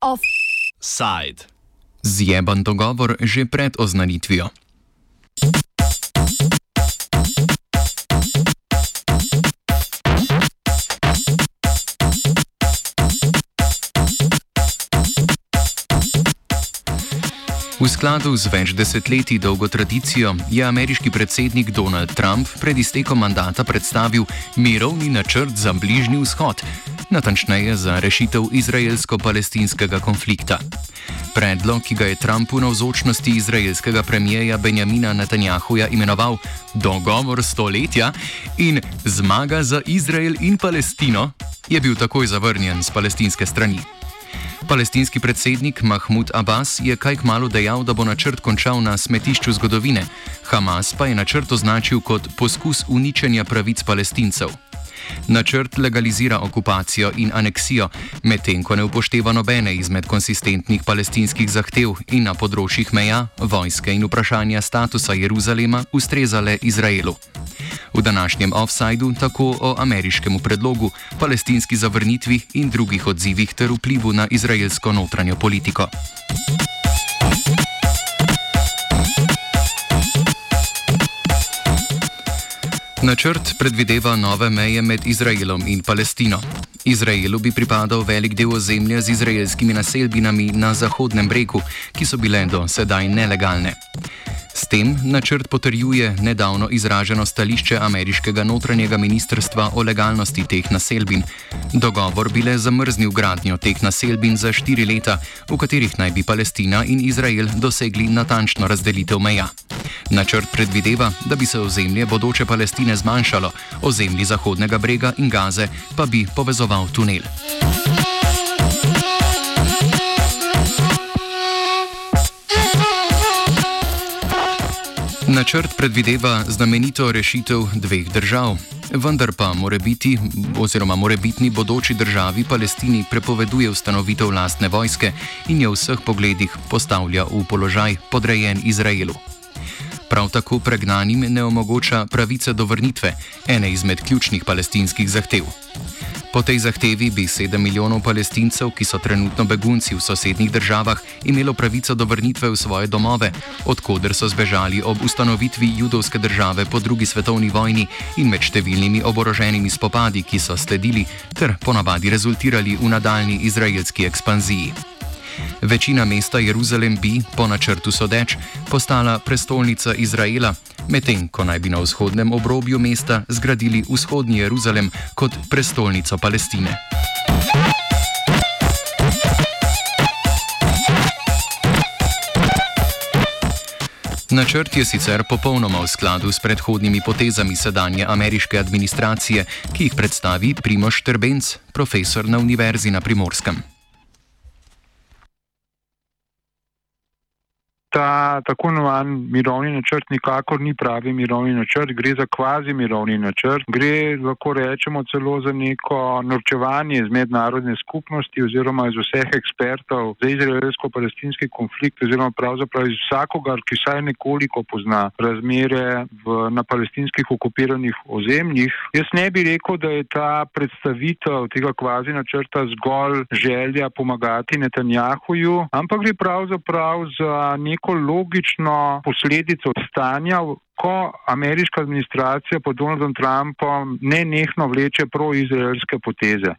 Offside. Zjeban dogovor že pred oznanitvijo. V skladu z več desetletji dolgo tradicijo je ameriški predsednik Donald Trump pred iztekom mandata predstavil mirovni načrt za Bližnji vzhod, natančneje za rešitev izraelsko-palestinskega konflikta. Predlog, ki ga je Trump v navzočnosti izraelskega premijeja Benjamina Netanjahuja imenoval Dogovor stoletja in Zmaga za Izrael in Palestino, je bil takoj zavrnjen z palestinske strani. Palestinski predsednik Mahmud Abbas je kaj kmalo dejal, da bo načrt končal na smetišču zgodovine, Hamas pa je načrt označil kot poskus uničenja pravic palestincev. Načrt legalizira okupacijo in aneksijo, medtem ko ne upošteva nobene izmed konsistentnih palestinskih zahtev in na področjih meja, vojske in vprašanja statusa Jeruzalema ustrezale Izraelu. V današnjem offsajdu tako o ameriškem predlogu, palestinski zavrnitvi in drugih odzivih ter vplivu na izraelsko notranjo politiko. Načrt predvideva nove meje med Izraelom in Palestino. Izraelu bi pripadal velik del ozemlja z izraelskimi naselbinami na Zahodnem bregu, ki so bile do sedaj nelegalne. S tem načrt potrjuje nedavno izraženo stališče ameriškega notranjega ministrstva o legalnosti teh naselbin. Dogovor bi le zamrznil gradnjo teh naselbin za štiri leta, v katerih naj bi Palestina in Izrael dosegli natančno razdelitev meja. Načrt predvideva, da bi se ozemlje bodoče Palestine zmanjšalo, ozemlji Zahodnega brega in Gaze pa bi povezoval tunel. Načrt predvideva znamenito rešitev dveh držav, vendar pa more biti, oziroma more bitni bodoči državi Palestini prepoveduje ustanovitev lastne vojske in je v vseh pogledih postavlja v položaj podrejen Izraelu. Prav tako pregnanim ne omogoča pravice do vrnitve, ene izmed ključnih palestinskih zahtev. Po tej zahtevi bi 7 milijonov palestincev, ki so trenutno begunci v sosednjih državah, imelo pravico do vrnitve v svoje domove, odkuder so zbežali ob ustanovitvi judovske države po drugi svetovni vojni in med številnimi oboroženimi spopadi, ki so sledili ter ponavadi rezultirali v nadaljni izraelski ekspanziji. Večina mesta Jeruzalem bi, po načrtu sodeč, postala prestolnica Izraela, medtem ko naj bi na vzhodnem obrobju mesta zgradili vzhodni Jeruzalem kot prestolnico Palestine. Načrt je sicer popolnoma v skladu s predhodnimi potezami sedanje ameriške administracije, ki jih predstavi Primoš Trbenc, profesor na Univerzi na Primorskem. Ta tako imenovan mirovni načrt nikakor ni pravi mirovni načrt, gre za kvazi mirovni načrt, gre lahko rečemo celo za neko norčevanje iz mednarodne skupnosti oziroma iz vseh ekspertov za izraelsko-palestinski konflikt oziroma pravzaprav iz vsakogar, ki saj nekoliko pozna razmere v, na palestinskih okupiranih ozemljih. Jaz ne bi rekel, da je ta predstavitev tega kvazi načrta zgolj želja pomagati Netanjahuju, ampak gre pravzaprav za nek neko logično posledico stanja, ko ameriška administracija pod Donaldom Trumpom ne nehno vleče proizraelske poteze.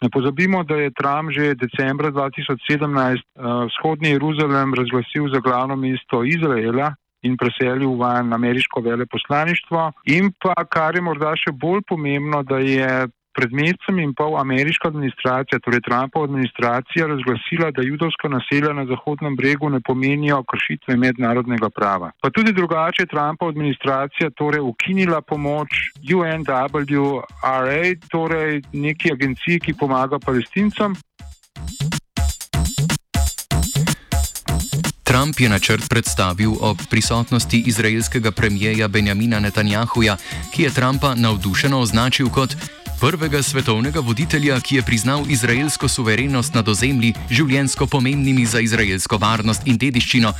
Ne pozabimo, da je Trump že decembra 2017 uh, eh, vzhodni Jeruzalem razglasil za glavno mesto Izraela in preselil v ameriško veleposlaništvo. In pa, kar je morda še bolj pomembno, da je pred mesecem in pol ameriška administracija, torej Trumpova administracija, razglasila, da judovska naselja na Zahodnem bregu ne pomenijo kršitve mednarodnega prava. Pa tudi drugače je Trumpova administracija torej ukinila pomoč UNWRA, torej neki agenciji, ki pomaga palestincem. Trump je načrt predstavil ob prisotnosti izraelskega premijeja Benjamina Netanjahuja, ki je Trumpa navdušeno označil kot prvega svetovnega voditelja, ki je priznal izraelsko suverenost nad ozemlji, življensko pomembnimi za izraelsko varnost in dediščino,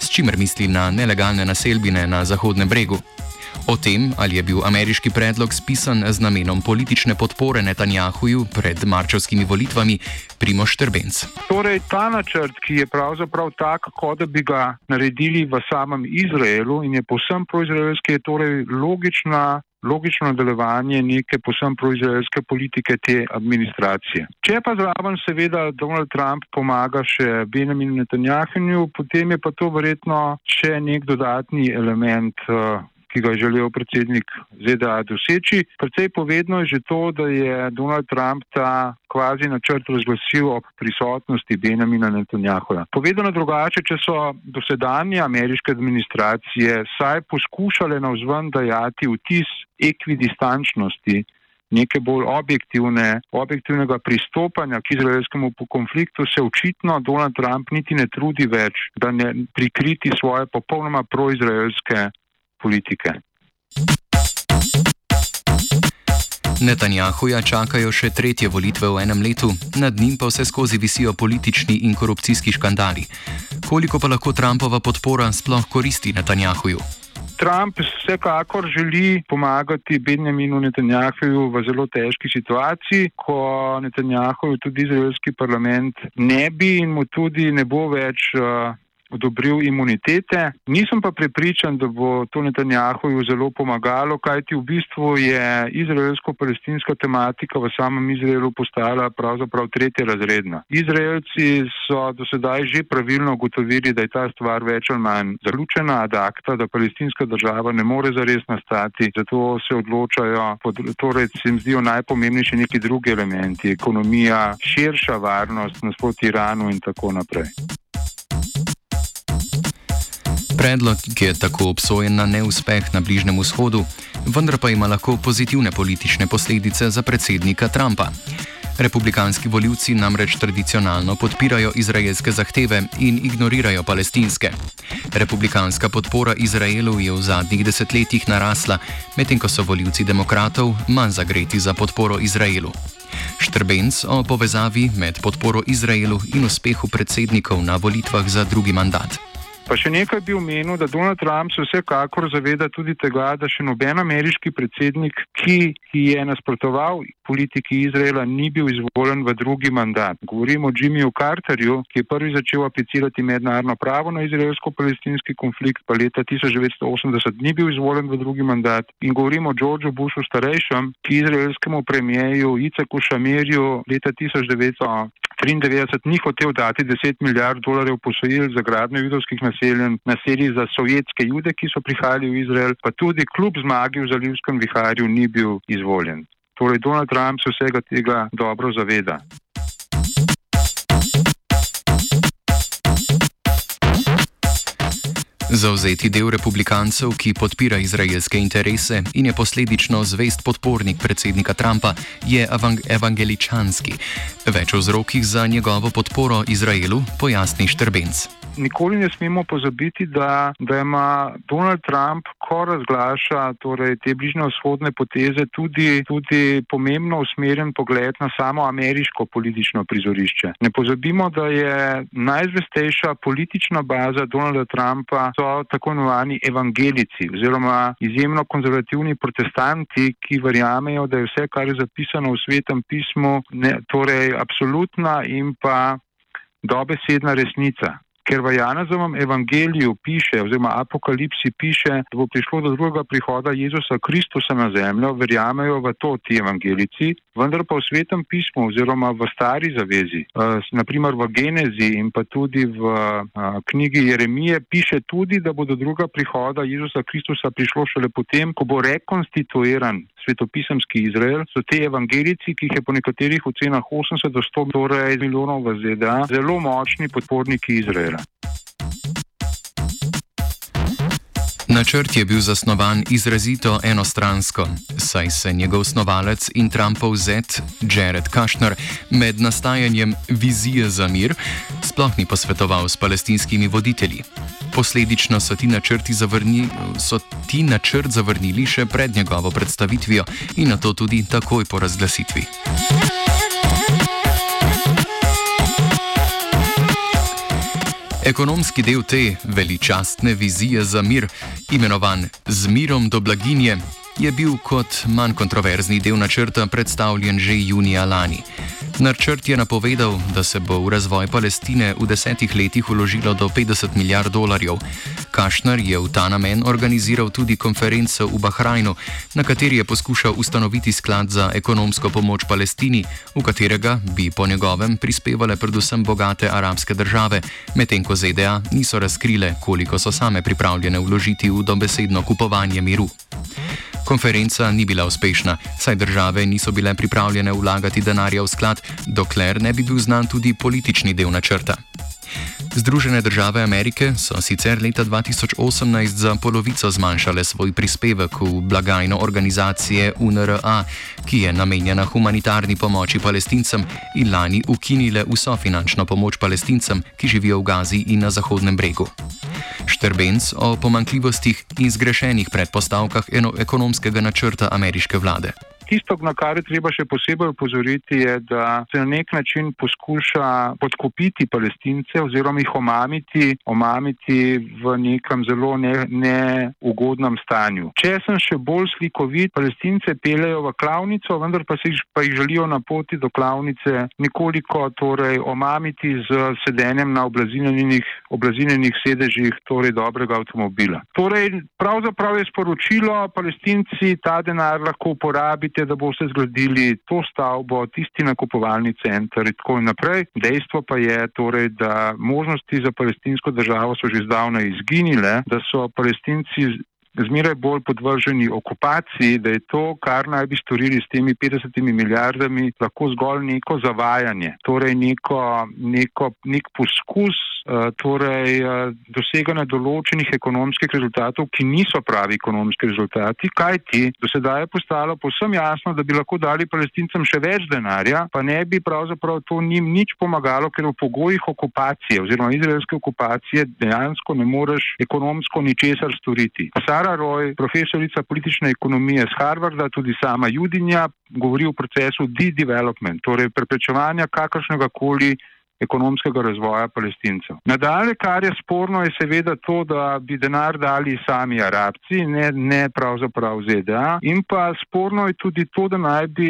s čimer misli na nelegalne naselbine na Zahodnem bregu. O tem, ali je bil ameriški predlog spisan z namenom politične podpore Netanjahuju pred marčevskimi volitvami, Primo Štrbenc. Torej, ta načrt, ki je pravzaprav tak, kot da bi ga naredili v samem Izraelu in je posem proizraelski, je torej logična logično nadaljevanje neke posem proizraelske politike te administracije. Če pa zraven seveda Donald Trump pomaga še Benjaminu Netanjahu, potem je pa to verjetno še nek dodatni element. Ki ga je želel predsednik ZDA doseči. Predvsej povedno je že to, da je Donald Trump ta kvazi načrt razglasil ob prisotnosti Benjamina Netanjahuja. Povedano drugače, če so dosedanje ameriške administracije saj poskušale na vzven dajati vtis ekvidistančnosti, neke bolj objektivne, objektivnega pristopanja k izraelskemu konfliktu, se očitno Donald Trump niti ne trudi več, da ne prikriti svoje popolnoma proizraelske politike. Netanjahuja čakajo še tretje volitve v enem letu, nad njim pa vse skozi visijo politični in korupcijski škandali. Koliko pa lahko Trumpova podpora sploh koristi Netanjahuju? Trump vsekakor želi pomagati Benjaminu Netanjahuju v zelo težki situaciji, ko Netanjahuju tudi izraelski parlament ne bi in mu tudi ne bo več. Odobril imunitete. Nisem pa prepričan, da bo to Netanjahuju zelo pomagalo, kajti v bistvu je izraelsko-palestinska tematika v samem Izraelu postala pravzaprav tretja razredna. Izraelci so do sedaj že pravilno ugotovili, da je ta stvar več ali manj zalučena ad acta, da palestinska država ne more zares nastati, zato se odločajo, torej se jim zdijo najpomembnejši neki drugi elementi, ekonomija, širša varnost nasproti Iranu in tako naprej. Predlog je tako obsojen na neuspeh na Bližnem vzhodu, vendar pa ima lahko pozitivne politične posledice za predsednika Trumpa. Republikanski voljivci namreč tradicionalno podpirajo izraelske zahteve in ignorirajo palestinske. Republikanska podpora Izraelu je v zadnjih desetletjih narasla, medtem ko so voljivci demokratov manj zagreti za podporo Izraelu. Štrbenc o povezavi med podporo Izraelu in uspehu predsednikov na volitvah za drugi mandat. Pa še nekaj bi omenil, da Donald Trump se vsekakor zaveda tudi tega, da še noben ameriški predsednik, ki, ki je nasprotoval politiki Izraela, ni bil izvoljen v drugi mandat. Govorimo o Jimmyju Carterju, ki je prvi začel aplicirati mednarodno pravo na izraelsko-palestinski konflikt, pa leta 1980 ni bil izvoljen v drugi mandat. In govorimo o Georgeu Bushu starejšem, ki izraelskemu premijeju Iceku Šamirju leta 1900. 93 ni hotel dati 10 milijard dolarjev posojil za gradnjo judovskih naseljen, naselij za sovjetske jude, ki so prihajali v Izrael, pa tudi kljub zmagi v zalivskem viharju ni bil izvoljen. Torej, Donald Trump se vsega tega dobro zaveda. Zauzeti del republikancev, ki podpira izraelske interese in je posledično zvest podpornik predsednika Trumpa, je evang evangeličanski. Več o vzrokih za njegovo podporo Izraelu pojasni Štrbenc nikoli ne smemo pozabiti, da, da ima Donald Trump, ko razglaša torej, te bližnje vzhodne poteze, tudi, tudi pomembno usmerjen pogled na samo ameriško politično prizorišče. Ne pozabimo, da je najzvestejša politična baza Donalda Trumpa so tako imenovani evangelici oziroma izjemno konzervativni protestanti, ki verjamejo, da je vse, kar je zapisano v svetem pismu, ne, torej absolutna in pa dobesedna resnica ker v Janezovem evangeliju piše, oziroma apokalipsi piše, da bo prišlo do drugega prihoda Jezusa Kristusa na zemljo, verjamejo v to ti evangelici, vendar pa v svetem pismu oziroma v stari zavezi, uh, naprimer v Genezi in pa tudi v uh, knjigi Jeremije, piše tudi, da bo do drugega prihoda Jezusa Kristusa prišlo šele potem, ko bo rekonstituiran svetopisemski Izrael, so te evangelici, ki jih je po nekaterih ocenah 80 do 100 torej milijonov v ZDA, zelo močni podporniki Izraela. Načrt je bil zasnovan izrazito enostransko, saj se njegov snovalec in Trumpov zet Jared Kushner med nastajanjem vizije za mir sploh ni posvetoval s palestinskimi voditelji. Posledično so ti, zavrni, so ti načrt zavrnili še pred njegovo predstavitvijo in na to tudi takoj po razglasitvi. Ekonomski del te veličastne vizije za mir, imenovan Z mirom do blaginje, je bil kot manj kontroverzni del načrta predstavljen že junija lani. Načrt je napovedal, da se bo v razvoj Palestine v desetih letih uložilo do 50 milijard dolarjev. Kašner je v ta namen organiziral tudi konferenco v Bahrajnu, na kateri je poskušal ustanoviti sklad za ekonomsko pomoč Palestini, v katerega bi po njegovem prispevale predvsem bogate arabske države, medtem ko ZDA niso razkrile, koliko so same pripravljene vložiti v dobesedno kupovanje miru. Konferenca ni bila uspešna, saj države niso bile pripravljene vlagati denarja v sklad, dokler ne bi bil znan tudi politični del načrta. Združene države Amerike so sicer leta 2018 za polovico zmanjšale svoj prispevek v blagajno organizacije UNRA, ki je namenjena humanitarni pomoči palestincem in lani ukinile vso finančno pomoč palestincem, ki živijo v Gazi in na Zahodnem bregu. Štrbenc o pomankljivostih in zgrešenih predpostavkah ekonomskega načrta ameriške vlade. Tisto, na kar je treba še posebej upozoriti, je, da se na nek način poskuša podkupiti palestince oziroma jih omamiti, omamiti v nekem zelo neugodnem ne stanju. Če sem še bolj slikovit, palestince pelejo v klavnico, vendar pa, jih, pa jih želijo na poti do klavnice nekoliko torej, omamiti z sedenjem na oblazinjenih sedežih torej, dobrega avtomobila. Torej, pravzaprav je sporočilo, palestinci ta denar lahko uporabite da boste zgradili to stavbo, tisti nakupovalni center in tako naprej. Dejstvo pa je torej, da možnosti za palestinsko državo so že zdavnaj izginile, da so palestinci zmeraj bolj podvrženi okupaciji, da je to, kar naj bi storili s temi 50 milijardami, lahko zgolj neko zavajanje, torej neko, neko, nek poskus Eh, torej eh, doseganja določenih ekonomskih rezultatov, ki niso pravi ekonomski rezultati, kajti do sedaj je postalo posem jasno, da bi lahko dali palestincem še več denarja, pa ne bi pravzaprav to njim nič pomagalo, ker v pogojih okupacije oziroma izraelske okupacije dejansko ne moreš ekonomsko ničesar storiti. Sara Roy, profesorica politične ekonomije z Harvarda, tudi sama judinja, govori o procesu de-development, torej preprečevanja kakršnega koli ekonomskega razvoja palestincev. Nadalje, kar je sporno, je seveda to, da bi denar dali sami arabci, ne, ne pravzaprav ZDA. In pa sporno je tudi to, da naj bi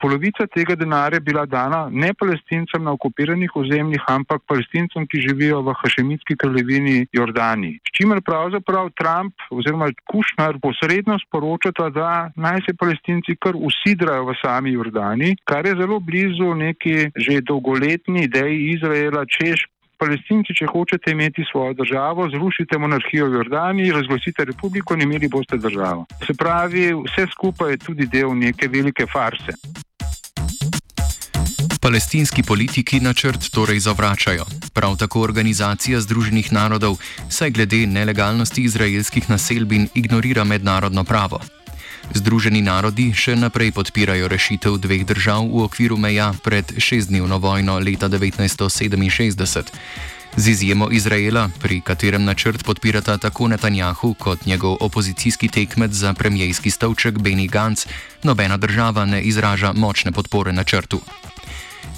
polovica tega denarja bila dana ne palestincem na okupiranih ozemljih, ampak palestincem, ki živijo v Hašemitski kraljevini Jordani. S čimer pravzaprav Trump oziroma Kušnar posredno sporočata, da naj se palestinci kar usidrajo v sami Jordani, kar je zelo blizu neki že dolgoletni ideji Izraela, češ. Palestinci, če hočete imeti svojo državo, zrušite monarhijo v Jordani, razglasite republiko in imeli boste državo. Se pravi, vse skupaj je tudi del neke velike farse. Palestinski politiki načrt torej zavračajo. Prav tako organizacija Združenih narodov, saj glede nelegalnosti izraelskih naselbin ignorira mednarodno pravo. Združeni narodi še naprej podpirajo rešitev dveh držav v okviru meja pred šestdnevno vojno leta 1967. Z izjemo Izraela, pri katerem načrt podpirata tako Netanjahu kot njegov opozicijski tekmec za premijski stavček Beni Gantz, nobena država ne izraža močne podpore načrtu.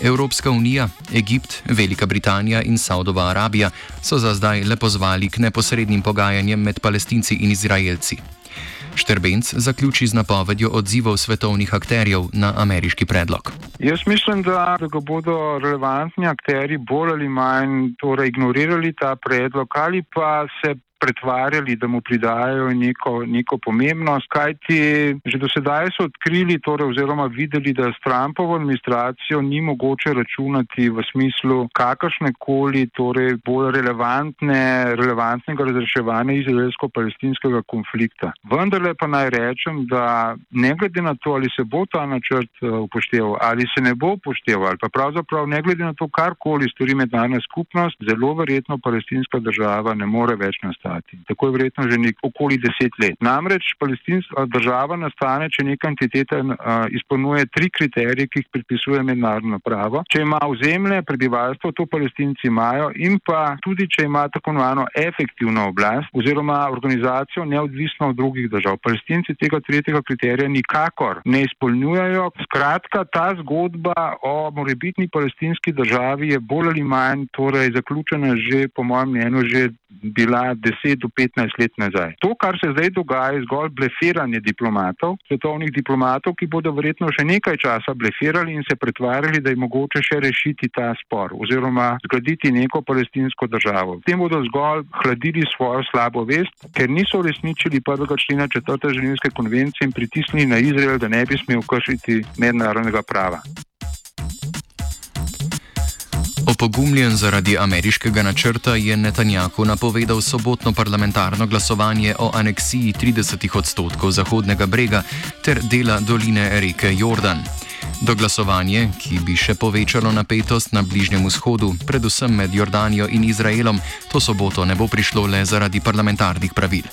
Evropska unija, Egipt, Velika Britanija in Saudova Arabija so za zdaj le pozvali k neposrednim pogajanjem med palestinci in izraelci. Štrbenc zaključi z napovedjo odzivov svetovnih akterjev na ameriški predlog. Jaz mislim, da, da bodo relevantni akteri bolj ali manj torej ignorirali ta predlog ali pa se pretvarjali, da mu pridajajo neko, neko pomembnost, kajti že do sedaj so odkrili torej, oziroma videli, da s Trumpovo administracijo ni mogoče računati v smislu kakršne koli torej, bolj relevantne, relevantnega razreševanja izraelsko-palestinskega konflikta. Vendarle pa naj rečem, da ne glede na to, ali se bo ta načrt eh, upošteval ali se ne bo upošteval, ali pa pravzaprav ne glede na to, karkoli stori mednarodna skupnost, zelo verjetno palestinska država ne more več nastati. Nastati. Tako je verjetno že nek okoli deset let. Namreč palestinska država nastane, če neka entiteta izpolnjuje tri kriterije, ki jih predpisuje mednarodno pravo. Če ima ozemlje, prebivalstvo, to palestinci imajo in pa tudi, če ima tako imenovano efektivno oblast oziroma organizacijo neodvisno od drugih držav. Palestinci tega tretjega kriterija nikakor ne izpolnjujejo. Skratka, ta zgodba o morebitni palestinski državi je bolj ali manj torej zaključena že, po mojem mnenju, že bila 10 do 15 let nazaj. To, kar se zdaj dogaja, je zgolj blefiranje diplomatov, svetovnih diplomatov, ki bodo verjetno še nekaj časa blefirali in se pretvarjali, da je mogoče še rešiti ta spor oziroma zgraditi neko palestinsko državo. Tem bodo zgolj hladili svojo slabo vest, ker niso uresničili prvega člena četrte ženevske konvencije in pritisnili na Izrael, da ne bi smel kršiti mednarodnega prava. Opogumljen zaradi ameriškega načrta je Netanjahu napovedal sobotno parlamentarno glasovanje o aneksiji 30 odstotkov Zahodnega brega ter dela doline reke Jordan. Do glasovanja, ki bi še povečalo napetost na Bližnjem vzhodu, predvsem med Jordanijo in Izraelom, to soboto ne bo prišlo le zaradi parlamentarnih pravil.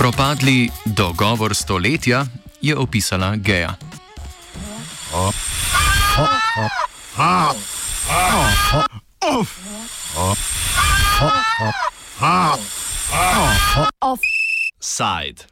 Propadli dogovor stoletja je opisala Geja. Offside.